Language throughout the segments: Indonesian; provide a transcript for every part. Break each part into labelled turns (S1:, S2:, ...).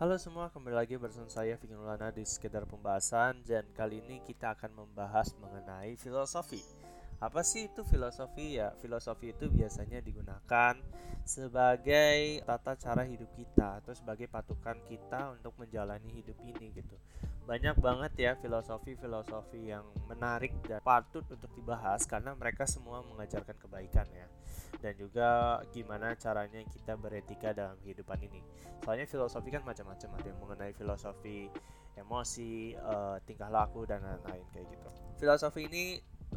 S1: Halo semua, kembali lagi bersama saya Vicky di sekedar pembahasan dan kali ini kita akan membahas mengenai filosofi. Apa sih itu filosofi? Ya, filosofi itu biasanya digunakan sebagai tata cara hidup kita atau sebagai patokan kita untuk menjalani hidup ini gitu. Banyak banget ya filosofi-filosofi yang menarik dan patut untuk dibahas karena mereka semua mengajarkan kebaikan ya dan juga gimana caranya kita beretika dalam kehidupan ini. Soalnya filosofi kan macam-macam ada yang mengenai filosofi emosi, uh, tingkah laku dan lain-lain kayak gitu. Filosofi ini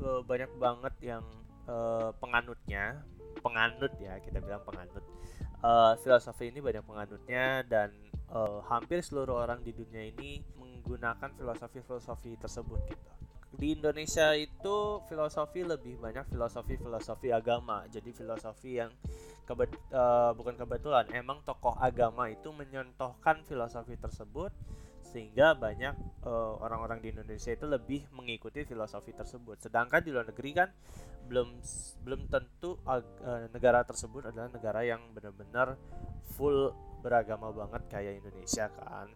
S1: uh, banyak banget yang uh, penganutnya, penganut ya kita bilang penganut. Uh, filosofi ini banyak penganutnya dan uh, hampir seluruh orang di dunia ini menggunakan filosofi-filosofi tersebut gitu di Indonesia itu filosofi lebih banyak filosofi-filosofi agama. Jadi filosofi yang kebet uh, bukan kebetulan emang tokoh agama itu menyontohkan filosofi tersebut sehingga banyak uh, orang-orang di Indonesia itu lebih mengikuti filosofi tersebut. Sedangkan di luar negeri kan belum belum tentu uh, negara tersebut adalah negara yang benar-benar full beragama banget kayak Indonesia kan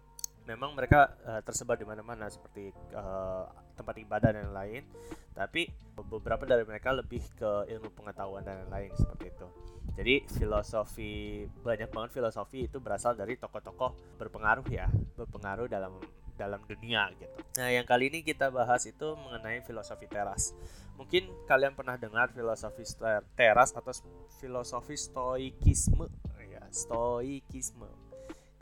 S1: memang mereka uh, tersebar di mana-mana seperti uh, tempat ibadah dan lain tapi beberapa dari mereka lebih ke ilmu pengetahuan dan lain-lain seperti itu jadi filosofi banyak banget filosofi itu berasal dari tokoh-tokoh berpengaruh ya berpengaruh dalam dalam dunia gitu. Nah, yang kali ini kita bahas itu mengenai filosofi teras. Mungkin kalian pernah dengar filosofi teras atau filosofi stoikisme ya, stoikisme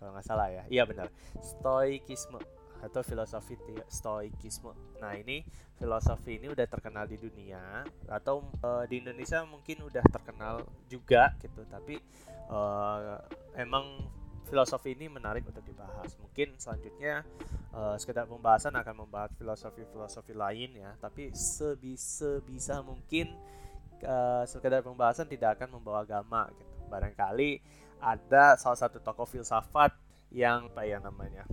S1: kalau nggak salah ya. Iya benar. Stoikisme atau filosofi stoikisme. Nah ini filosofi ini udah terkenal di dunia atau uh, di Indonesia mungkin udah terkenal juga gitu. Tapi uh, emang filosofi ini menarik untuk dibahas. Mungkin selanjutnya uh, sekedar pembahasan akan membahas filosofi-filosofi lain ya. Tapi sebisa bisa mungkin uh, sekedar pembahasan tidak akan membawa agama gitu. Barangkali ada salah satu tokoh filsafat yang apa ya namanya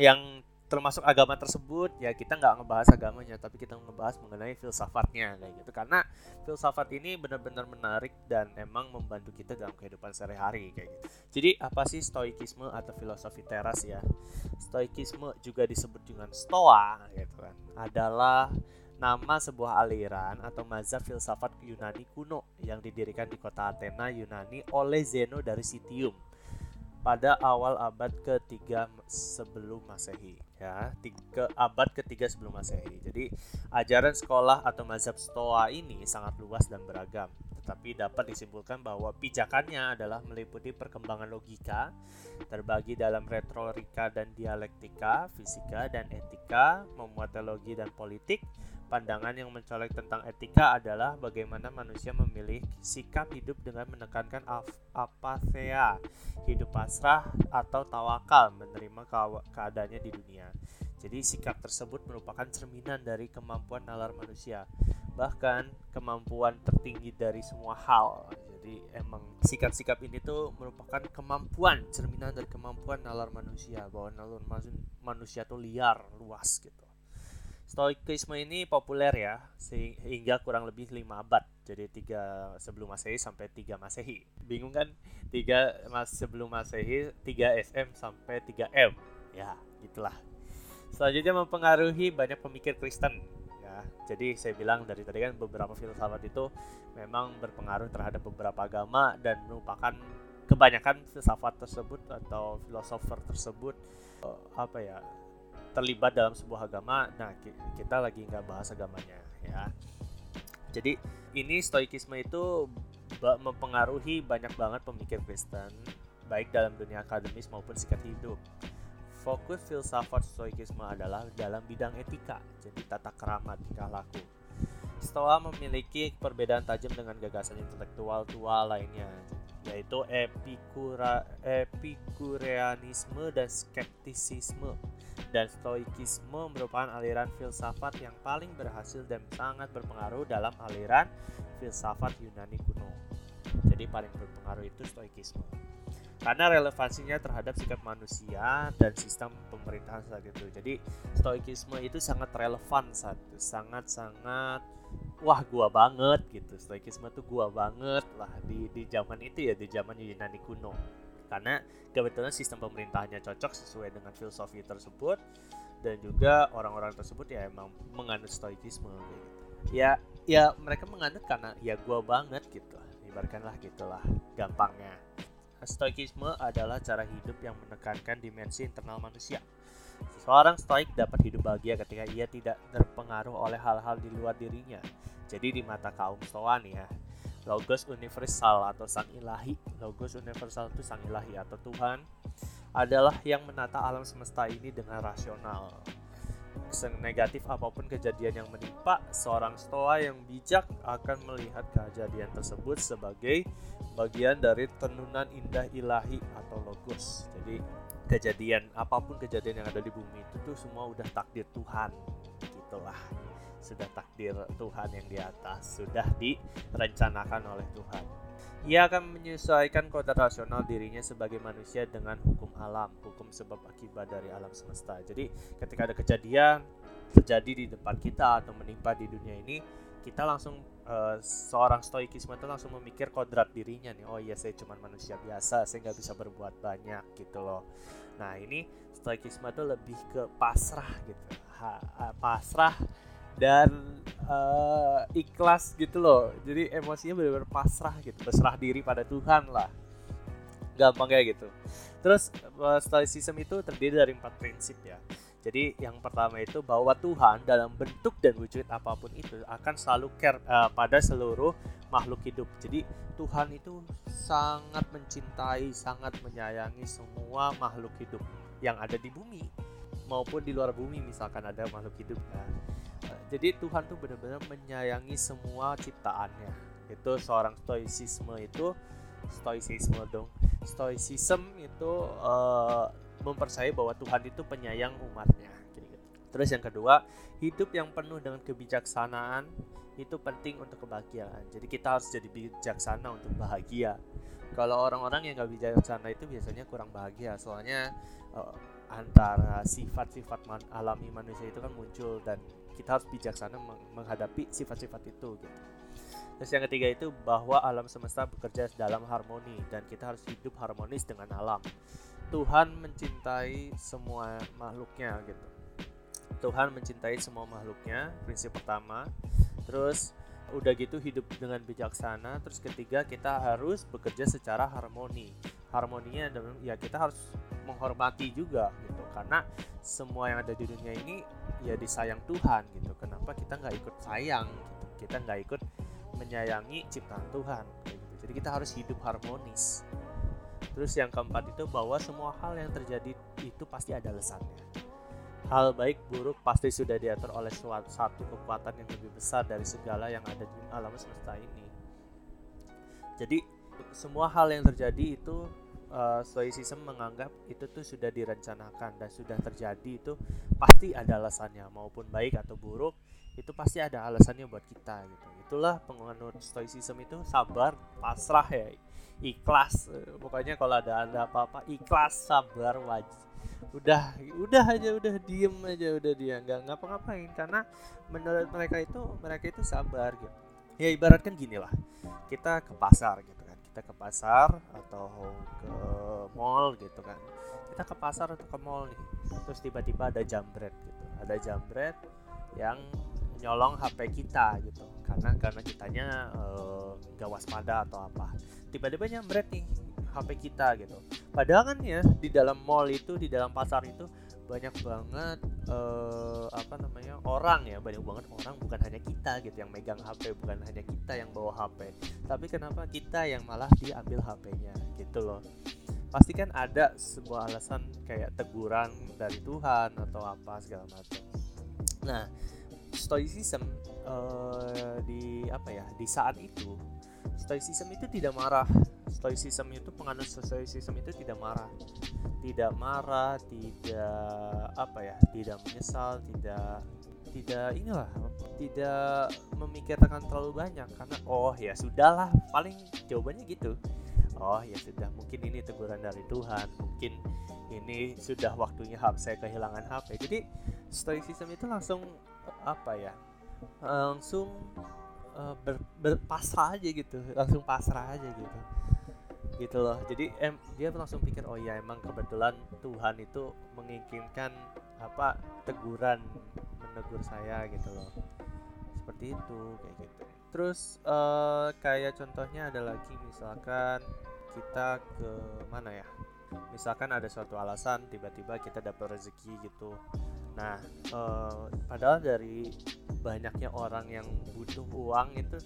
S1: yang termasuk agama tersebut ya kita nggak ngebahas agamanya tapi kita ngebahas mengenai filsafatnya kayak gitu. Karena filsafat ini benar-benar menarik dan emang membantu kita dalam kehidupan sehari-hari kayak gitu. Jadi apa sih stoikisme atau filosofi teras ya? Stoikisme juga disebut dengan stoa gitu kan. Adalah nama sebuah aliran atau mazhab filsafat Yunani kuno yang didirikan di kota Athena, Yunani oleh Zeno dari Citium pada awal abad ketiga sebelum masehi ya. Tiga abad ketiga sebelum masehi. Jadi ajaran sekolah atau mazhab stoa ini sangat luas dan beragam. Tetapi dapat disimpulkan bahwa pijakannya adalah meliputi perkembangan logika terbagi dalam retorika dan dialektika fisika dan etika memuat teologi dan politik Pandangan yang mencolok tentang etika adalah bagaimana manusia memilih sikap hidup dengan menekankan apatheia, hidup pasrah atau tawakal menerima keadaannya di dunia. Jadi sikap tersebut merupakan cerminan dari kemampuan nalar manusia, bahkan kemampuan tertinggi dari semua hal. Jadi emang sikap-sikap ini tuh merupakan kemampuan cerminan dari kemampuan nalar manusia, bahwa nalar manusia tuh liar, luas gitu. Stoikisme ini populer ya sehingga kurang lebih 5 abad. Jadi tiga sebelum Masehi sampai 3 Masehi. Bingung kan? 3 mas sebelum Masehi, 3 SM sampai 3 M. Ya, gitulah. Selanjutnya mempengaruhi banyak pemikir Kristen ya. Jadi saya bilang dari tadi kan beberapa filsafat itu memang berpengaruh terhadap beberapa agama dan merupakan kebanyakan filsafat tersebut atau filosofer tersebut uh, apa ya terlibat dalam sebuah agama nah kita lagi nggak bahas agamanya ya. Jadi ini stoikisme itu mempengaruhi banyak banget pemikir Kristen baik dalam dunia akademis maupun sikap hidup. Fokus filsafat stoikisme adalah dalam bidang etika jadi tata kerama tingkah laku. Stoa memiliki perbedaan tajam dengan gagasan intelektual tua lainnya yaitu epikura, epikureanisme dan skeptisisme dan stoikisme merupakan aliran filsafat yang paling berhasil dan sangat berpengaruh dalam aliran filsafat Yunani kuno. Jadi paling berpengaruh itu stoikisme. Karena relevansinya terhadap sikap manusia dan sistem pemerintahan saat itu. Jadi stoikisme itu sangat relevan saat sangat-sangat wah gua banget gitu. Stoikisme tuh gua banget lah di di zaman itu ya, di zaman Yunani kuno karena kebetulan sistem pemerintahnya cocok sesuai dengan filosofi tersebut. Dan juga orang-orang tersebut ya emang menganut stoikisme gitu. ya ya mereka menganut karena ya gua banget gitu ibaratkanlah gitulah gampangnya. Stoikisme adalah cara hidup yang menekankan dimensi internal manusia. Seorang stoik dapat hidup bahagia ketika ia tidak terpengaruh oleh hal-hal di luar dirinya. Jadi di mata kaum stoa ya logos universal atau sang ilahi. Logos universal itu sang ilahi atau Tuhan adalah yang menata alam semesta ini dengan rasional. Negatif apa pun kejadian yang menimpa seorang stoa yang bijak akan melihat kejadian tersebut sebagai bagian dari tenunan indah ilahi atau logos. Jadi kejadian apa pun kejadian yang ada di bumi itu tuh semua udah takdir Tuhan. Gitulah sudah takdir Tuhan yang di atas, sudah direncanakan oleh Tuhan. Ia akan menyesuaikan kodrat rasional dirinya sebagai manusia dengan hukum alam, hukum sebab akibat dari alam semesta. Jadi ketika ada kejadian terjadi di depan kita atau menimpa di dunia ini, kita langsung uh, seorang stoikisme itu langsung memikir kodrat dirinya nih. Oh iya saya cuma manusia biasa, saya nggak bisa berbuat banyak gitu loh. Nah ini stoikisme itu lebih ke pasrah gitu, ha, pasrah dan uh, ikhlas gitu loh jadi emosinya benar-benar pasrah gitu berserah diri pada Tuhan lah gampang kayak gitu terus uh, stoicism itu terdiri dari empat prinsip ya jadi yang pertama itu bahwa Tuhan dalam bentuk dan wujud apa pun itu akan selalu care uh, pada seluruh makhluk hidup. Jadi Tuhan itu sangat mencintai, sangat menyayangi semua makhluk hidup yang ada di bumi maupun di luar bumi misalkan ada makhluk hidup. Nah, jadi Tuhan tuh benar-benar menyayangi semua ciptaannya. Itu seorang stoicisme itu stoicisme dong stoicism itu uh, mempercayai bahwa Tuhan itu penyayang umatnya. Terus yang kedua hidup yang penuh dengan kebijaksanaan itu penting untuk kebahagiaan. Jadi kita harus jadi bijaksana untuk bahagia. Kalau orang-orang yang nggak bijaksana itu biasanya kurang bahagia. Soalnya uh, antara sifat-sifat alami manusia itu kan muncul dan kita harus bijaksana menghadapi sifat-sifat itu gitu. Terus yang ketiga itu bahwa alam semesta bekerja dalam harmoni dan kita harus hidup harmonis dengan alam. Tuhan mencintai semua makhluknya gitu. Tuhan mencintai semua makhluknya, prinsip pertama. Terus udah gitu hidup dengan bijaksana. Terus ketiga kita harus bekerja secara harmoni. Harmoninya ya kita harus menghormati juga gitu. Karena semua yang ada di dunia ini ya disayang Tuhan gitu. Kenapa kita nggak ikut sayang gitu? Kita nggak ikut menyayangi ciptaan Tuhan gitu. jadi kita harus hidup harmonis. Terus yang keempat itu bahwa semua hal yang terjadi itu pasti ada alasannya. Hal baik buruk pasti sudah diatur oleh suatu satu kekuatan yang lebih besar dari segala yang ada di alam semesta ini. Jadi semua hal yang terjadi itu uh, stoicism menganggap itu tuh sudah direncanakan dan sudah terjadi itu pasti ada alasannya maupun baik atau buruk itu pasti ada alasannya buat kita gitu. Itulah penganut stoicism itu sabar pasrah ya ikhlas pokoknya kalau ada ada apa-apa ikhlas sabar wajib udah udah aja udah diem aja udah dia nggak ngapa-ngapain karena menurut mereka itu mereka itu sabar gitu. Ya ibaratkan gini lah kita ke pasar gitu kita ke pasar atau ke mall gitu kan. Kita ke pasar atau ke mall nih. Terus tiba-tiba ada jambret gitu. Ada jambret yang nyolong HP kita gitu. Karena karena kitanya eh, nggak uh, waspada atau apa. Tiba-tiba nyambret nih HP kita gitu. Padahal kan ya di dalam mall itu di dalam pasar itu banyak banget uh, apa namanya orang ya banyak banget orang bukan hanya kita gitu yang megang HP bukan hanya kita yang bawa HP tapi kenapa kita yang malah diambil HP-nya gitu loh. Pasti kan ada sebuah alasan kayak teguran dari Tuhan atau apa segala macam. Nah stoicism uh, di apa ya di saat itu stoicism itu tidak marah stoicism itu penganut stoicism itu tidak marah. Tidak marah tidak apa ya tidak menyesal tidak tidak inilah tidak memikirkan terlalu banyak. Karena oh ya sudahlah paling jawabannya gitu. Oh ya sudah mungkin ini teguran dari Tuhan mungkin ini sudah waktunya HP saya kehilangan HP jadi stoicism itu langsung apa ya langsung uh, ber, berpasrah aja gitu langsung pasrah aja gitu gitu loh. Jadi em dia langsung pikir oh ya emang kebetulan Tuhan itu menginginkan apa teguran menegur saya gitu loh. Seperti itu kayak gitu. Terus uh, kayak contohnya ada lagi misalkan kita ke mana ya? Misalkan ada suatu alasan tiba-tiba kita dapat rezeki gitu. Nah uh, padahal dari banyaknya orang yang butuh uang itu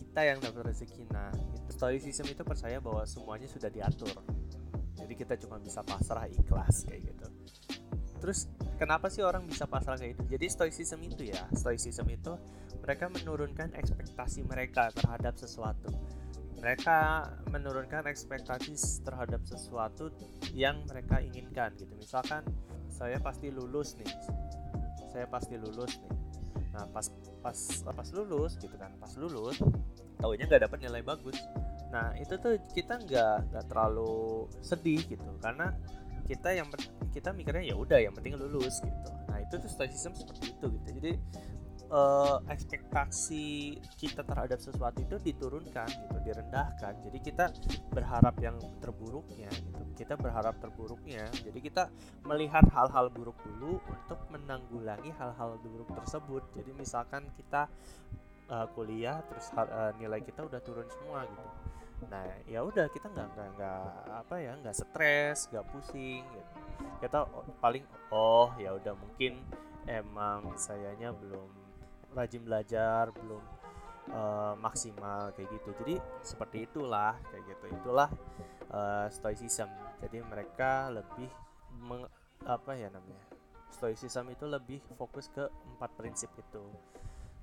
S1: kita yang dapat rezeki. Nah stoicism itu percaya bahwa semuanya sudah diatur. Jadi kita cuma bisa pasrah ikhlas kayak gitu. Terus kenapa sih orang bisa pasrah kayak itu jadi stoicism itu ya stoicism itu mereka menurunkan ekspektasi mereka terhadap sesuatu. Mereka menurunkan ekspektasi terhadap sesuatu yang mereka inginkan gitu. Misalkan saya pasti lulus nih. Saya pasti lulus nih nah pas pas pas lulus gitu kan pas lulus taunya nggak dapat nilai bagus. Nah itu tuh kita nggak nggak terlalu sedih gitu karena kita yang kita mikirnya ya udah yang penting lulus gitu. Nah itu tuh stoicism seperti itu gitu. Jadi uh, ekspektasi kita terhadap sesuatu itu diturunkan gitu direndahkan. Jadi kita berharap yang terburuknya gitu. Kita berharap terburuknya. Jadi kita melihat hal-hal buruk dulu untuk menanggulangi hal-hal buruk tersebut. Jadi misalkan kita uh, kuliah terus uh, nilai kita udah turun semua gitu. Nah ya udah kita nggak nggak nggak apa ya nggak stres nggak pusing gitu. Kita paling oh ya udah mungkin emang sayanya belum rajin belajar belum uh, maksimal kayak gitu. Jadi seperti itulah kayak gitu. Itulah uh, stoicism. Jadi mereka lebih meng, apa ya namanya stoicism itu lebih fokus ke empat prinsip itu.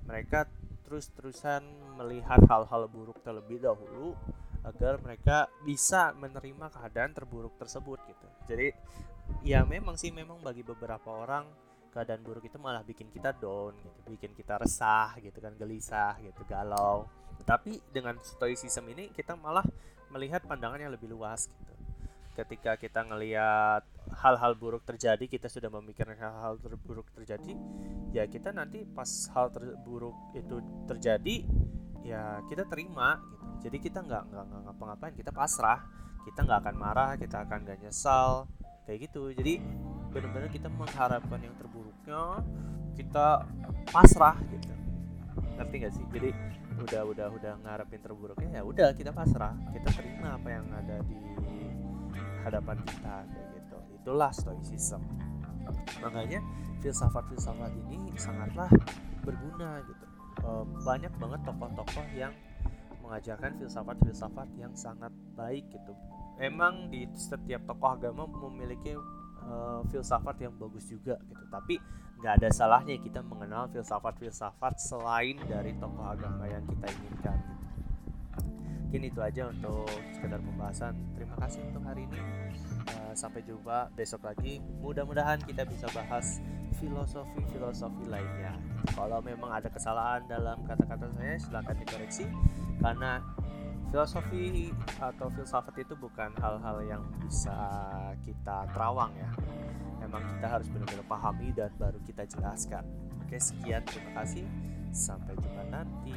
S1: Mereka terus-terusan melihat hal-hal buruk terlebih dahulu agar mereka bisa menerima keadaan terburuk tersebut gitu. Jadi ya memang sih memang bagi beberapa orang keadaan buruk itu malah bikin kita down gitu bikin kita resah gitu kan gelisah gitu galau. Tapi dengan stoicism ini kita malah melihat pandangan yang lebih luas gitu. Ketika kita ngelihat hal-hal buruk terjadi kita sudah memikirkan hal-hal terburuk terjadi ya kita nanti pas hal terburuk itu terjadi ya kita terima gitu. Jadi kita nggak nggak ngapa-ngapain kita pasrah kita nggak akan marah kita akan gak nyesal kayak gitu. Jadi benar-benar kita mengharapkan yang kita pasrah gitu. Ngerti gak sih? Jadi udah udah udah ngarepin terburuknya ya udah kita pasrah. Kita terima apa yang ada di hadapan kita kayak gitu. Itulah stoicism. Makanya filsafat-filsafat ini sangatlah berguna gitu. Banyak banget tokoh-tokoh yang mengajarkan filsafat-filsafat yang sangat baik gitu. Emang di setiap tokoh agama memiliki uh, filsafat yang bagus juga gitu. Tapi nggak ada salahnya kita mengenal filsafat-filsafat selain dari tokoh agama yang kita inginkan gitu. mungkin itu aja untuk sekedar pembahasan. Terima kasih untuk hari ini. Uh, sampai jumpa besok lagi. Mudah-mudahan kita bisa bahas filosofi-filosofi lainnya. Kalau memang ada kesalahan dalam kata-kata saya silahkan dikoreksi. Karena filosofi atau filsafat itu bukan hal-hal yang bisa kita terawang ya. Memang kita harus benar-benar pahami dan baru kita jelaskan. Oke sekian. Terima kasih. Sampai jumpa nanti